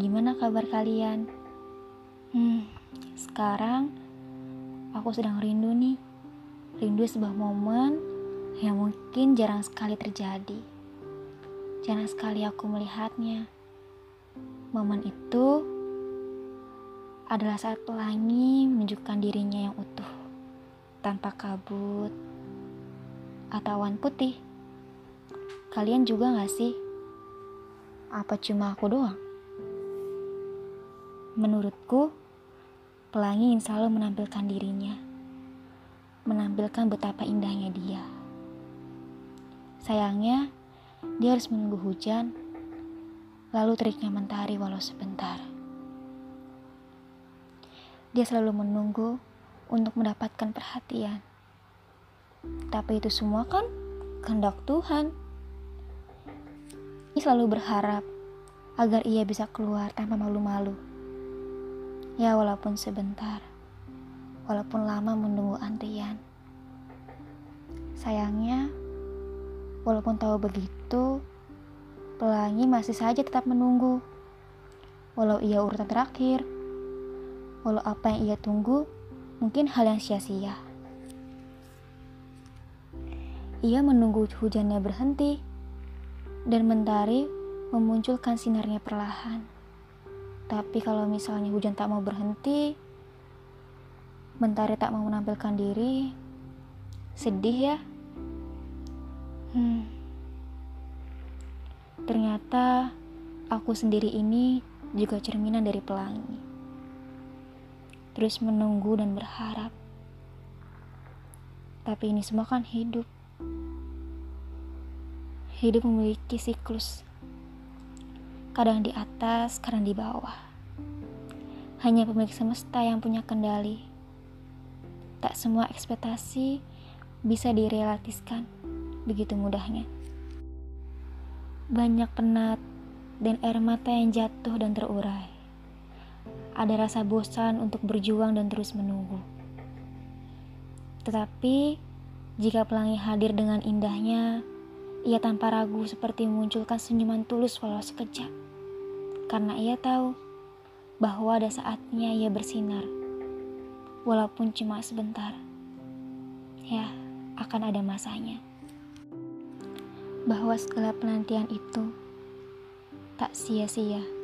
Gimana kabar kalian? Hmm, sekarang aku sedang rindu nih. Rindu sebuah momen yang mungkin jarang sekali terjadi. Jarang sekali aku melihatnya. Momen itu adalah saat pelangi menunjukkan dirinya yang utuh, tanpa kabut atau awan putih. Kalian juga gak sih? Apa cuma aku doang? Menurutku, pelangi ingin selalu menampilkan dirinya, menampilkan betapa indahnya dia. Sayangnya, dia harus menunggu hujan, lalu teriknya mentari walau sebentar. Dia selalu menunggu untuk mendapatkan perhatian. Tapi itu semua kan kehendak Tuhan. Selalu berharap agar ia bisa keluar tanpa malu-malu. Ya walaupun sebentar, walaupun lama menunggu antrian. Sayangnya, walaupun tahu begitu, pelangi masih saja tetap menunggu. Walau ia urutan terakhir, walau apa yang ia tunggu mungkin hal yang sia-sia. Ia menunggu hujannya berhenti dan mentari memunculkan sinarnya perlahan. Tapi kalau misalnya hujan tak mau berhenti, mentari tak mau menampilkan diri, sedih ya. Hmm. Ternyata aku sendiri ini juga cerminan dari pelangi. Terus menunggu dan berharap. Tapi ini semua kan hidup. Hidup memiliki siklus kadang di atas, kadang di bawah. Hanya pemilik semesta yang punya kendali. Tak semua ekspektasi bisa direalistiskan begitu mudahnya. Banyak penat dan air mata yang jatuh dan terurai. Ada rasa bosan untuk berjuang dan terus menunggu. Tetapi, jika pelangi hadir dengan indahnya, ia tanpa ragu seperti memunculkan senyuman tulus walau sekejap. Karena ia tahu bahwa ada saatnya ia bersinar. Walaupun cuma sebentar. Ya, akan ada masanya. Bahwa segala penantian itu tak sia-sia.